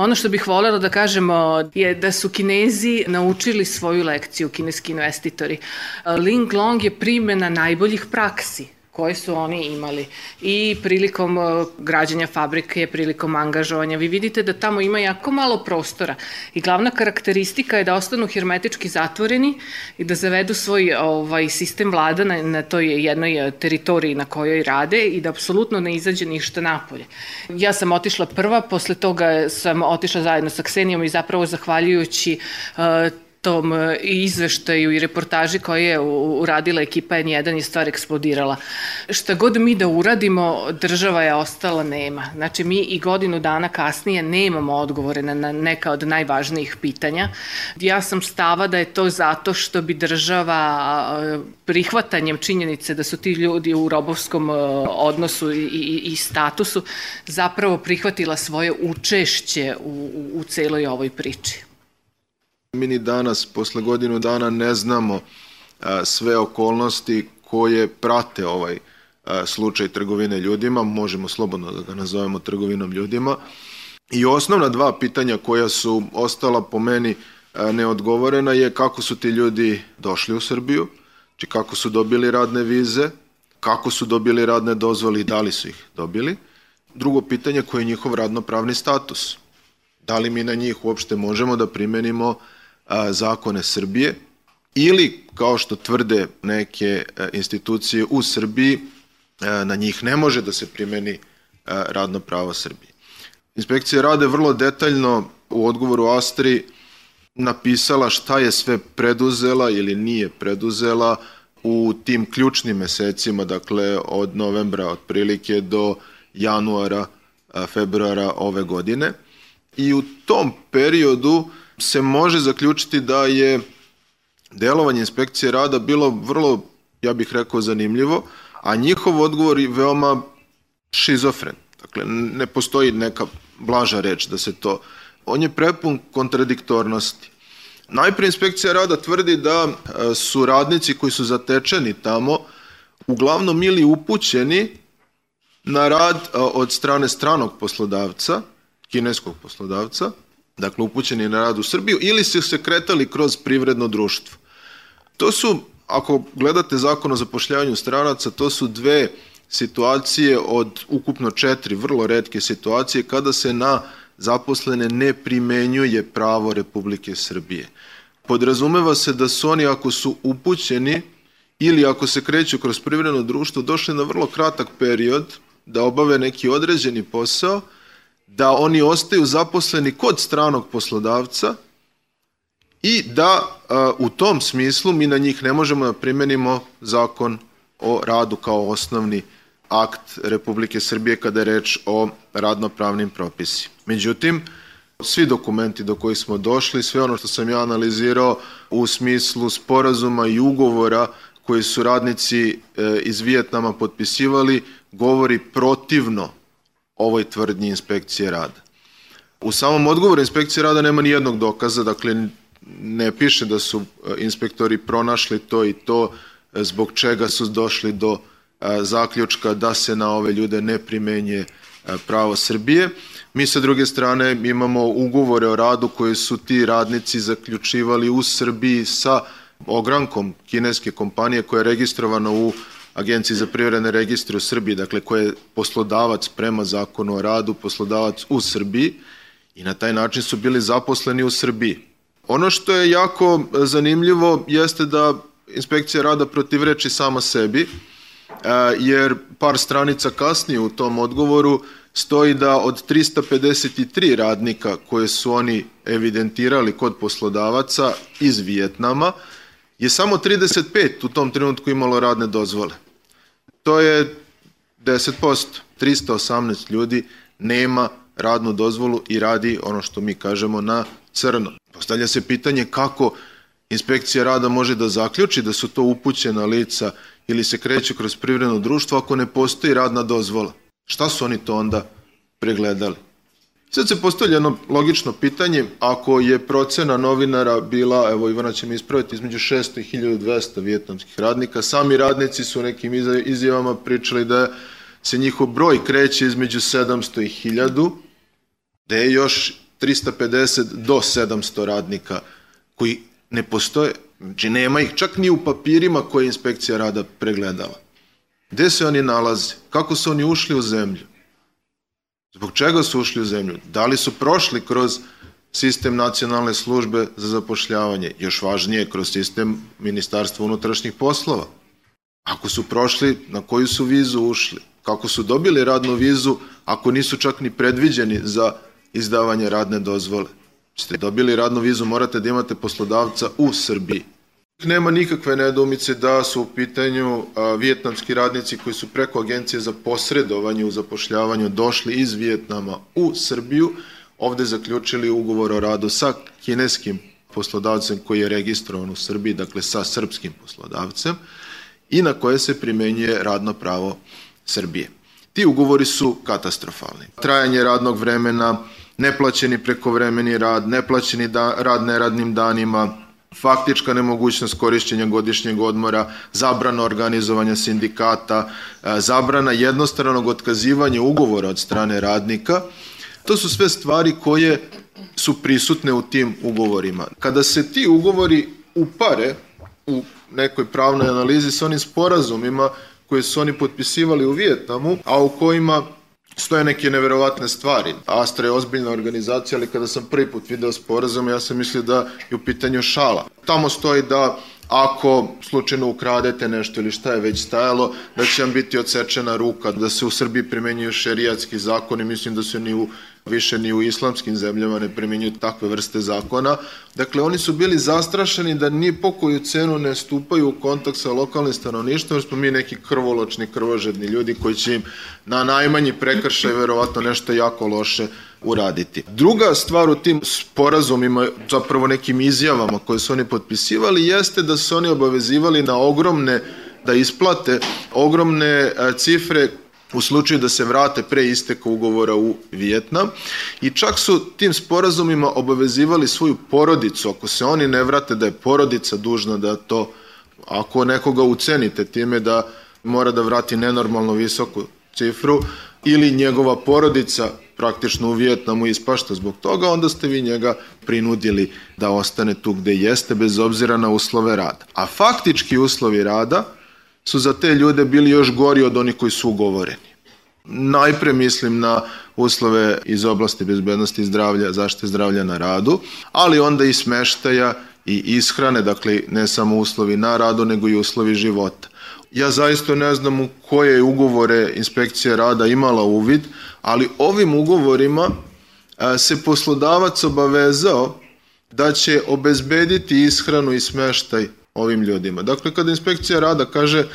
Ono što bih voljela da kažemo je da su Kinezi naučili svoju lekciju, kineski investitori. Ling Long je primjena najboljih praksi koje su oni imali i prilikom uh, građanja fabrike, prilikom angažovanja. Vi vidite da tamo ima jako malo prostora i glavna karakteristika je da ostanu hermetički zatvoreni i da zavedu svoj ovaj, sistem vlada na, na toj jednoj uh, teritoriji na kojoj rade i da apsolutno ne izađe ništa napolje. Ja sam otišla prva, posle toga sam otišla zajedno sa Ksenijom i zapravo zahvaljujući uh, tom e, izveštaju i reportaži koje je uradila ekipa N1 je stvar eksplodirala. Šta god mi da uradimo, država je ostala nema. Znači mi i godinu dana kasnije nemamo odgovore na neka od najvažnijih pitanja. Ja sam stava da je to zato što bi država prihvatanjem činjenice da su ti ljudi u robovskom e, odnosu i, i, i statusu zapravo prihvatila svoje učešće u, u, u celoj ovoj priči. Mi ni danas, posle godinu dana, ne znamo a, sve okolnosti koje prate ovaj a, slučaj trgovine ljudima, možemo slobodno da ga nazovemo trgovinom ljudima. I osnovna dva pitanja koja su ostala po meni a, neodgovorena je kako su ti ljudi došli u Srbiju, či znači kako su dobili radne vize, kako su dobili radne dozvole i da li su ih dobili. Drugo pitanje koje je njihov radnopravni status. Da li mi na njih uopšte možemo da primenimo zakone Srbije ili, kao što tvrde neke institucije u Srbiji, na njih ne može da se primeni radno pravo Srbije. Inspekcija rade vrlo detaljno u odgovoru Astri napisala šta je sve preduzela ili nije preduzela u tim ključnim mesecima, dakle od novembra otprilike do januara, februara ove godine. I u tom periodu se može zaključiti da je delovanje inspekcije rada bilo vrlo, ja bih rekao, zanimljivo, a njihov odgovor je veoma šizofren. Dakle, ne postoji neka blaža reč da se to... On je prepun kontradiktornosti. Najprej inspekcija rada tvrdi da e, su radnici koji su zatečeni tamo uglavnom ili upućeni na rad e, od strane stranog poslodavca, kineskog poslodavca, dakle upućeni na rad u Srbiju, ili su se kretali kroz privredno društvo. To su, ako gledate zakon o zapošljavanju stranaca, to su dve situacije od ukupno četiri vrlo redke situacije kada se na zaposlene ne primenjuje pravo Republike Srbije. Podrazumeva se da su oni ako su upućeni ili ako se kreću kroz privredno društvo došli na vrlo kratak period da obave neki određeni posao da oni ostaju zaposleni kod stranog poslodavca i da a, u tom smislu mi na njih ne možemo da primenimo zakon o radu kao osnovni akt Republike Srbije kada je reč o radnopravnim propisima. Međutim, svi dokumenti do kojih smo došli, sve ono što sam ja analizirao u smislu sporazuma i ugovora koji su radnici e, iz Vijetnama potpisivali, govori protivno ovoj tvrdnji inspekcije rada. U samom odgovoru inspekcije rada nema ni jednog dokaza, dakle ne piše da su e, inspektori pronašli to i to e, zbog čega su došli do e, zaključka da se na ove ljude ne primenje pravo Srbije. Mi sa druge strane imamo ugovore o radu koje su ti radnici zaključivali u Srbiji sa ogrankom kineske kompanije koja je registrovana u Agenciji za privredne registre u Srbiji, dakle koje je poslodavac prema zakonu o radu, poslodavac u Srbiji i na taj način su bili zaposleni u Srbiji. Ono što je jako zanimljivo jeste da inspekcija rada protivreči sama sebi, jer par stranica kasnije u tom odgovoru stoji da od 353 radnika koje su oni evidentirali kod poslodavaca iz Vijetnama, je samo 35 u tom trenutku imalo radne dozvole. To je 10%. 318 ljudi nema radnu dozvolu i radi ono što mi kažemo na crno. Postavlja se pitanje kako inspekcija rada može da zaključi da su to upućena lica ili se kreće kroz privredno društvo ako ne postoji radna dozvola. Šta su oni to onda pregledali? Sad se postavlja jedno logično pitanje, ako je procena novinara bila, evo Ivana će mi ispraviti, između 600 i 1200 vjetnamskih radnika, sami radnici su nekim izjavama pričali da se njihov broj kreće između 700 i 1000, da je još 350 do 700 radnika koji ne postoje, znači nema ih čak ni u papirima koje inspekcija rada pregledala. Gde se oni nalaze? Kako su oni ušli u zemlju? Zbog čega su ušli u zemlju? Da li su prošli kroz sistem nacionalne službe za zapošljavanje, još važnije kroz sistem Ministarstva unutrašnjih poslova? Ako su prošli, na koju su vizu ušli? Kako su dobili radnu vizu ako nisu čak ni predviđeni za izdavanje radne dozvole? Ste dobili radnu vizu, morate da imate poslodavca u Srbiji. Nema nikakve nedoumice da su u pitanju a, vijetnamski radnici koji su preko agencije za posredovanje u zapošljavanju došli iz Vijetnama u Srbiju, ovde zaključili ugovor o radu sa kineskim poslodavcem koji je registrovan u Srbiji, dakle sa srpskim poslodavcem i na koje se primenjuje radno pravo Srbije. Ti ugovori su katastrofalni. Trajanje radnog vremena, neplaćeni prekovremeni rad, neplaćeni da, rad neradnim danima, faktička nemogućnost korišćenja godišnjeg odmora, zabrana organizovanja sindikata, e, zabrana jednostranog otkazivanja ugovora od strane radnika, to su sve stvari koje su prisutne u tim ugovorima. Kada se ti ugovori upare u nekoj pravnoj analizi sa onim sporazumima koje su oni potpisivali u Vijetnamu, a u kojima stoje neke neverovatne stvari. Astra je ozbiljna organizacija, ali kada sam prvi put video sporazum, ja sam mislio da je u pitanju šala. Tamo stoji da ako slučajno ukradete nešto ili šta je već stajalo, da će vam biti odsečena ruka, da se u Srbiji primenjuju šerijatski zakoni, mislim da se ni u više ni u islamskim zemljama ne primenjuju takve vrste zakona. Dakle, oni su bili zastrašeni da ni po koju cenu ne stupaju u kontakt sa lokalnim stanovništvom, jer smo mi neki krvoločni, krvožedni ljudi koji će im na najmanji prekršaj verovatno nešto jako loše uraditi. Druga stvar u tim sporazumima, zapravo nekim izjavama koje su oni potpisivali, jeste da su oni obavezivali na ogromne da isplate ogromne e, cifre u slučaju da se vrate pre isteka ugovora u Vijetnam i čak su tim sporazumima obavezivali svoju porodicu, ako se oni ne vrate da je porodica dužna da to, ako nekoga ucenite time da mora da vrati nenormalno visoku cifru ili njegova porodica praktično u Vijetnamu ispašta zbog toga, onda ste vi njega prinudili da ostane tu gde jeste bez obzira na uslove rada. A faktički uslovi rada su za te ljude bili još gori od onih koji su ugovoreni. Najpre mislim na uslove iz oblasti bezbednosti zdravlja, zaštite zdravlja na radu, ali onda i smeštaja i ishrane, dakle ne samo uslovi na radu, nego i uslovi života. Ja zaista ne znam u koje ugovore inspekcija rada imala uvid, ali ovim ugovorima se poslodavac obavezao da će obezbediti ishranu i smeštaj ovim ljudima. Dakle, kada inspekcija rada kaže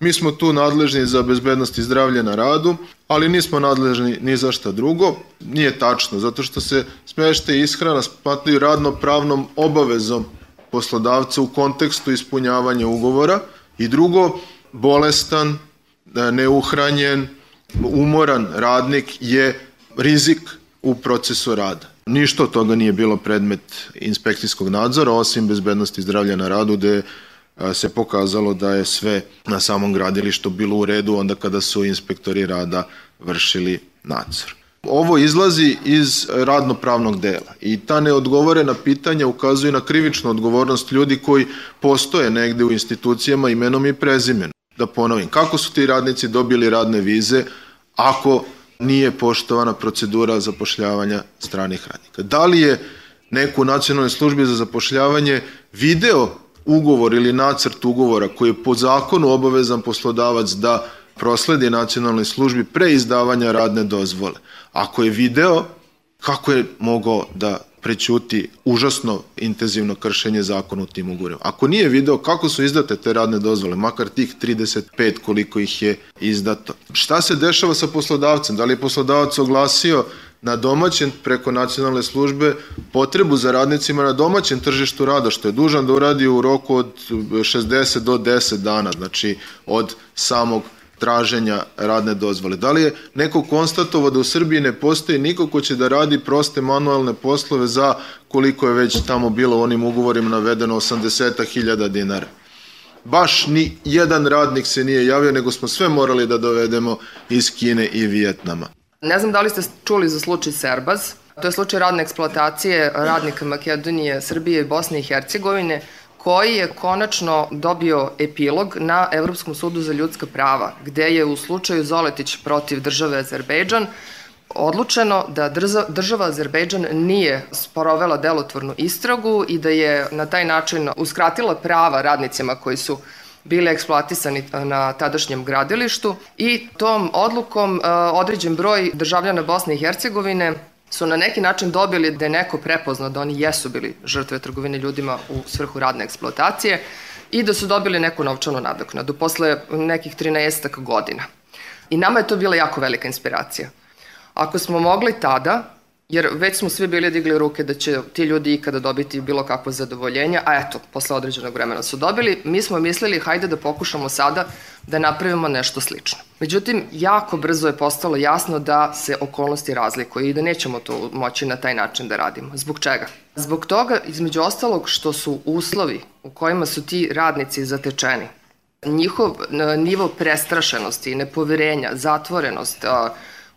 mi smo tu nadležni za bezbednost i zdravlje na radu, ali nismo nadležni ni za šta drugo, nije tačno, zato što se smešte i ishrana smatruju radno-pravnom obavezom poslodavca u kontekstu ispunjavanja ugovora i drugo, bolestan, neuhranjen, umoran radnik je rizik u procesu rada. Ništa od toga nije bilo predmet inspekcijskog nadzora, osim bezbednosti zdravlja na radu, gde se pokazalo da je sve na samom gradilištu bilo u redu onda kada su inspektori rada vršili nadzor. Ovo izlazi iz radnopravnog dela i ta neodgovorena pitanja ukazuju na krivičnu odgovornost ljudi koji postoje negde u institucijama imenom i prezimenom. Da ponovim, kako su ti radnici dobili radne vize ako nije poštovana procedura zapošljavanja stranih radnika. Da li je neku u nacionalnoj službi za zapošljavanje video ugovor ili nacrt ugovora koji je po zakonu obavezan poslodavac da prosledi nacionalnoj službi pre izdavanja radne dozvole. Ako je video, kako je mogao da prećuti užasno intenzivno kršenje zakona u tim ugovorima. Ako nije video kako su izdate te radne dozvole, makar tih 35 koliko ih je izdato. Šta se dešava sa poslodavcem? Da li je poslodavac oglasio na domaćem preko nacionalne službe potrebu za radnicima na domaćem tržištu rada, što je dužan da uradi u roku od 60 do 10 dana, znači od samog traženja radne dozvole. Da li je neko konstatovao da u Srbiji ne postoji niko ko će da radi proste manualne poslove za koliko je već tamo bilo u onim ugovorima navedeno 80.000 dinara? Baš ni jedan radnik se nije javio, nego smo sve morali da dovedemo iz Kine i Vijetnama. Ne znam da li ste čuli za slučaj Serbaz, To je slučaj radne eksploatacije radnika Makedonije, Srbije Bosne i Hercegovine, koji je konačno dobio epilog na Evropskom sudu za ljudska prava, gde je u slučaju Zoletić protiv države Azerbejdžan odlučeno da država Azerbejdžan nije sporovela delotvornu istragu i da je na taj način uskratila prava radnicima koji su bili eksploatisani na tadašnjem gradilištu i tom odlukom e, određen broj državljana Bosne i Hercegovine su na neki način dobili da je neko prepoznao da oni jesu bili žrtve trgovine ljudima u svrhu radne eksploatacije i da su dobili neku novčanu nadoknadu posle nekih 13 godina. I nama je to bila jako velika inspiracija. Ako smo mogli tada, jer već smo svi bili digli ruke da će ti ljudi ikada dobiti bilo kakvo zadovoljenje, a eto, posle određenog vremena su dobili, mi smo mislili hajde da pokušamo sada da napravimo nešto slično. Međutim, jako brzo je postalo jasno da se okolnosti razlikuju i da nećemo to moći na taj način da radimo. Zbog čega? Zbog toga, između ostalog, što su uslovi u kojima su ti radnici zatečeni, njihov nivo prestrašenosti, nepoverenja, zatvorenost,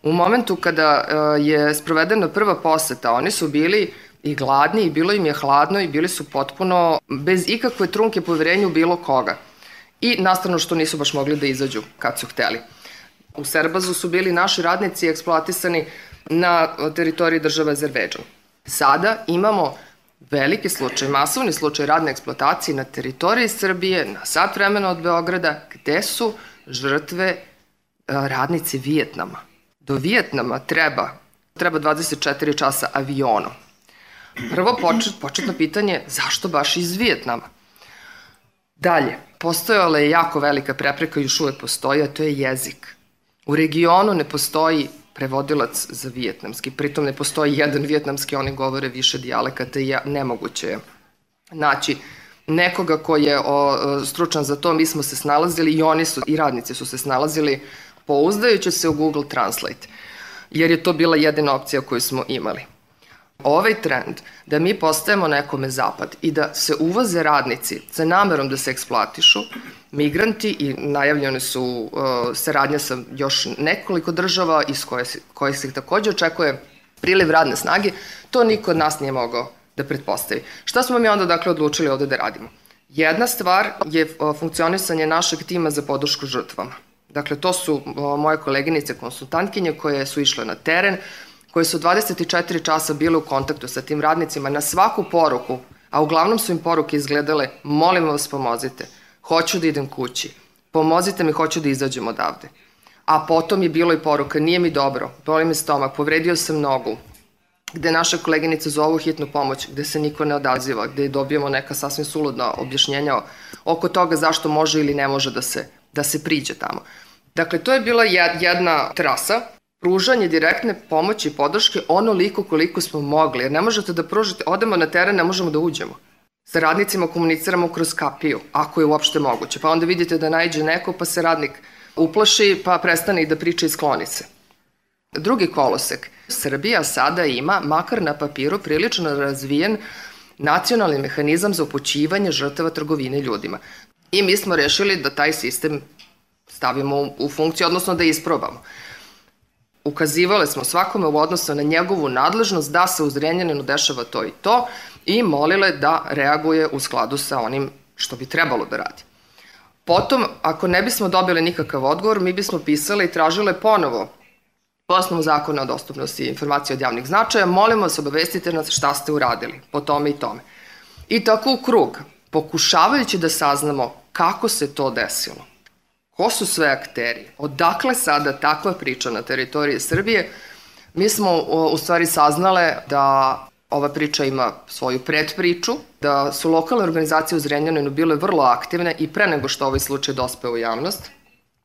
U momentu kada e, je sprovedena prva poseta, oni su bili i gladni i bilo im je hladno i bili su potpuno bez ikakve trunke poverenja u bilo koga. I nastavno što nisu baš mogli da izađu kad su hteli. U Serbazu su bili naši radnici eksploatisani na teritoriji države Azerbejdžan. Sada imamo veliki slučaj, masovni slučaj radne eksploatacije na teritoriji Srbije, na sat vremena od Beograda, gde su žrtve e, radnici Vijetnama do Vijetnama treba, treba 24 časa avionom. Prvo počet, početno pitanje, zašto baš iz Vijetnama? Dalje, postojala je jako velika prepreka, još uvek postoji, a to je jezik. U regionu ne postoji prevodilac za vijetnamski, pritom ne postoji jedan vijetnamski, oni govore više dijalekata i nemoguće je naći nekoga ko je o, stručan za to, mi smo se snalazili i oni su, i radnici su se snalazili pouzdajući se u Google Translate, jer je to bila jedina opcija koju smo imali. Ovaj trend da mi postajemo nekome zapad i da se uvoze radnici sa namerom da se eksploatišu, migranti i najavljene su uh, saradnja sa još nekoliko država iz koje, koje se takođe očekuje priliv radne snage, to niko od nas nije mogao da pretpostavi. Šta smo mi onda dakle odlučili ovde da radimo? Jedna stvar je uh, funkcionisanje našeg tima za podršku žrtvama. Dakle, to su moje koleginice konsultantkinje koje su išle na teren, koje su 24 časa bile u kontaktu sa tim radnicima na svaku poruku, a uglavnom su im poruke izgledale molim vas pomozite, hoću da idem kući, pomozite mi, hoću da izađem odavde. A potom je bilo i poruka, nije mi dobro, boli me stomak, povredio sam nogu, gde naša koleginica zovu hitnu pomoć, gde se niko ne odaziva, gde dobijemo neka sasvim suludna objašnjenja oko toga zašto može ili ne može da se, da se priđe tamo. Dakle, to je bila jedna trasa, pružanje direktne pomoći i podrške onoliko koliko smo mogli, jer ne možete da pružite, odemo na teren, ne možemo da uđemo. Sa radnicima komuniciramo kroz kapiju, ako je uopšte moguće. Pa onda vidite da najđe neko, pa se radnik uplaši, pa prestane i da priča i skloni se. Drugi kolosek. Srbija sada ima, makar na papiru, prilično razvijen nacionalni mehanizam za upućivanje žrtava trgovine ljudima. I mi smo rešili da taj sistem stavimo u funkciju, odnosno da isprobamo. Ukazivali smo svakome u odnosu na njegovu nadležnost da se u Zrenjaninu dešava to i to i molile da reaguje u skladu sa onim što bi trebalo da radi. Potom, ako ne bismo dobili nikakav odgovor, mi bismo pisali i tražile ponovo po osnovu zakona o dostupnosti informacije od javnih značaja, molimo vas obavestite nas šta ste uradili po tome i tome. I tako u krug, pokušavajući da saznamo kako se to desilo. Ko su sve akteri? Odakle sada takva priča na teritoriji Srbije? Mi smo u stvari saznale da ova priča ima svoju predpriču, da su lokalne organizacije u Zrenjaninu bile vrlo aktivne i pre nego što ovaj slučaj dospeo u javnost,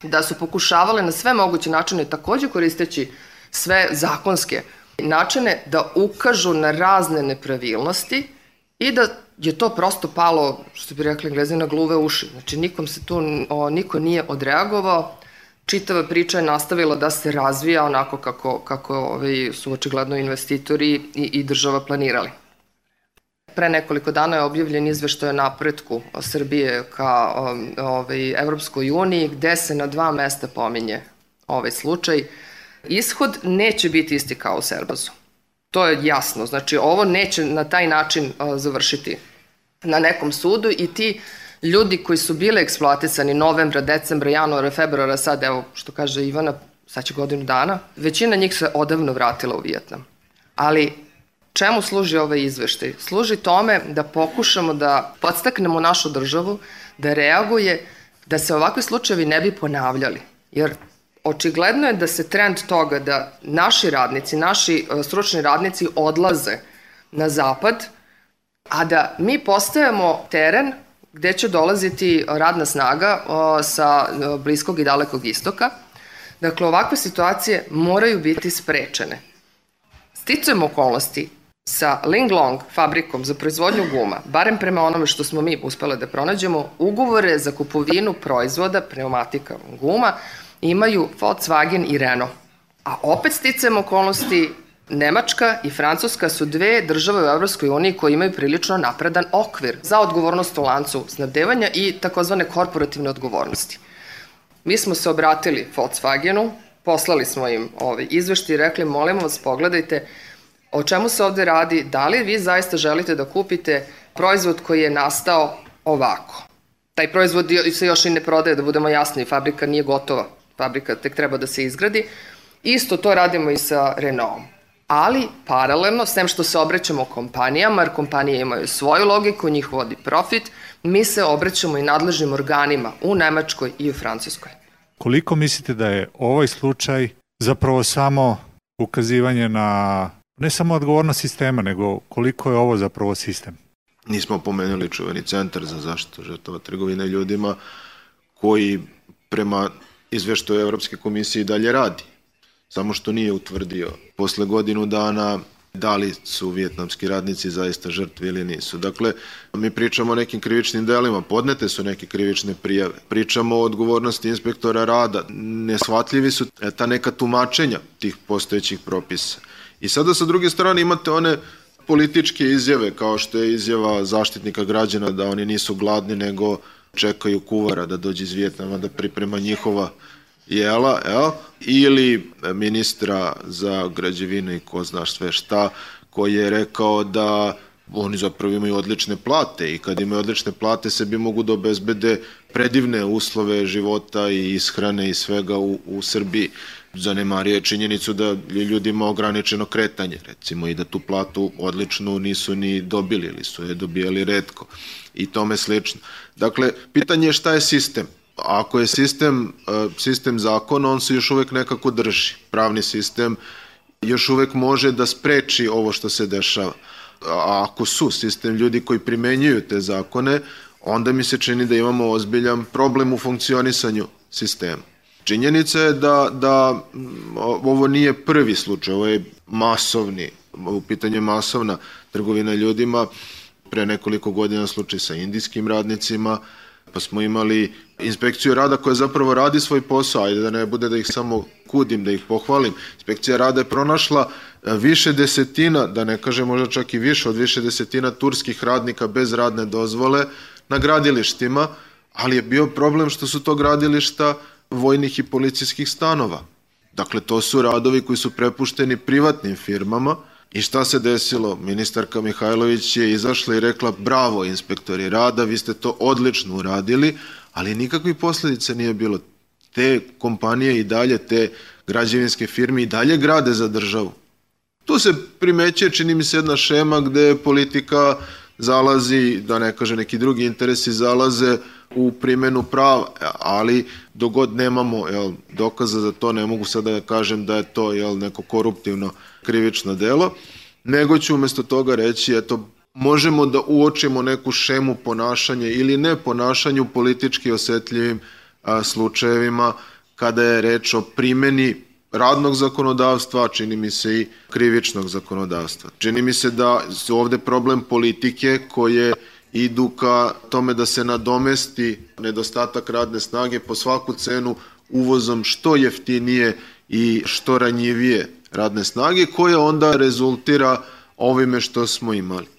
da su pokušavale na sve moguće načine, takođe koristeći sve zakonske načine, da ukažu na razne nepravilnosti i da je to prosto palo, što bi rekli englezi, na gluve uši. Znači, nikom se tu, o, niko nije odreagovao, čitava priča je nastavila da se razvija onako kako, kako ovaj, su očigledno investitori i, i država planirali. Pre nekoliko dana je objavljen izveštaj o napretku Srbije ka ovaj, Evropskoj uniji, gde se na dva mesta pominje ovaj slučaj. Ishod neće biti isti kao u Serbazu. To je jasno. Znači, ovo neće na taj način završiti na nekom sudu i ti ljudi koji su bile eksploatisani novembra, decembra, januara, februara, sad evo što kaže Ivana, sad će godinu dana, većina njih se odavno vratila u Vijetnam. Ali čemu služi ovaj izveštaj? Služi tome da pokušamo da podstaknemo našu državu da reaguje da se ovakvi slučajevi ne bi ponavljali. Jer očigledno je da se trend toga da naši radnici, naši e, stručni radnici odlaze na zapad, a da mi postajemo teren gde će dolaziti radna snaga sa bliskog i dalekog istoka. Dakle, ovakve situacije moraju biti sprečene. Sticujem okolnosti sa Linglong fabrikom za proizvodnju guma, barem prema onome što smo mi uspele da pronađemo, ugovore za kupovinu proizvoda pneumatika guma imaju Volkswagen i Renault. A opet sticajem okolnosti Nemačka i Francuska su dve države u Evropskoj uniji koje imaju prilično napredan okvir za odgovornost u lancu snabdevanja i takozvane korporativne odgovornosti. Mi smo se obratili Volkswagenu, poslali smo im ovaj izvešti i rekli molimo vas pogledajte o čemu se ovde radi, da li vi zaista želite da kupite proizvod koji je nastao ovako. Taj proizvod se još i ne prodaje, da budemo jasni, fabrika nije gotova, fabrika tek treba da se izgradi. Isto to radimo i sa Renaultom ali paralelno, sem što se obraćamo kompanijama, jer kompanije imaju svoju logiku, njih vodi profit, mi se obraćamo i nadležnim organima u Nemačkoj i u Francuskoj. Koliko mislite da je ovaj slučaj zapravo samo ukazivanje na ne samo odgovornost sistema, nego koliko je ovo zapravo sistem? Nismo pomenuli čuveni centar za zaštitu žrtava trgovine ljudima koji prema izveštaju Evropske komisije dalje radi samo što nije utvrdio posle godinu dana da li su vjetnamski radnici zaista žrtvi ili nisu. Dakle, mi pričamo o nekim krivičnim delima, podnete su neke krivične prijave, pričamo o odgovornosti inspektora rada, nesvatljivi su ta neka tumačenja tih postojećih propisa. I sada sa druge strane imate one političke izjave, kao što je izjava zaštitnika građana da oni nisu gladni, nego čekaju kuvara da dođe iz Vjetnama da priprema njihova jela, jel? Ili ministra za građevine i ko zna sve šta, koji je rekao da oni zapravo imaju odlične plate i kad imaju odlične plate sebi mogu da obezbede predivne uslove života i ishrane i svega u, u Srbiji. Zanemario je činjenicu da je ljudima ograničeno kretanje, recimo i da tu platu odličnu nisu ni dobili ili su je dobijali redko i tome slično. Dakle, pitanje je šta je sistem ako je sistem, e, sistem zakona, on se još uvek nekako drži. Pravni sistem još uvek može da spreči ovo što se dešava. A ako su sistem ljudi koji primenjuju te zakone, onda mi se čini da imamo ozbiljan problem u funkcionisanju sistema. Činjenica je da, da ovo nije prvi slučaj, ovo je masovni, u pitanju masovna trgovina ljudima, pre nekoliko godina slučaj sa indijskim radnicima, pa smo imali inspekciju rada koja zapravo radi svoj posao, ajde da ne bude da ih samo kudim, da ih pohvalim. Inspekcija rada je pronašla e, više desetina, da ne kažem možda čak i više od više desetina turskih radnika bez radne dozvole na gradilištima, ali je bio problem što su to gradilišta vojnih i policijskih stanova. Dakle, to su radovi koji su prepušteni privatnim firmama, I šta se desilo? Ministarka Mihajlović je izašla i rekla bravo inspektori rada, vi ste to odlično uradili, ali nikakvih posledica nije bilo. Te kompanije i dalje, te građevinske firme i dalje grade za državu. Tu se primeće, čini mi se, jedna šema gde politika zalazi, da ne kaže neki drugi interesi, zalaze u primenu prava, ali dogod nemamo jel, dokaza za to, ne mogu sada da kažem da je to jel, neko koruptivno krivično delo, nego ću umesto toga reći, eto, možemo da uočimo neku šemu ponašanja ili ne ponašanju politički osetljivim a, slučajevima kada je reč o primeni radnog zakonodavstva, čini mi se i krivičnog zakonodavstva. Čini mi se da su ovde problem politike koje idu ka tome da se nadomesti nedostatak radne snage po svaku cenu uvozom što jeftinije i što ranjivije radne snage koja onda rezultira ovime što smo imali.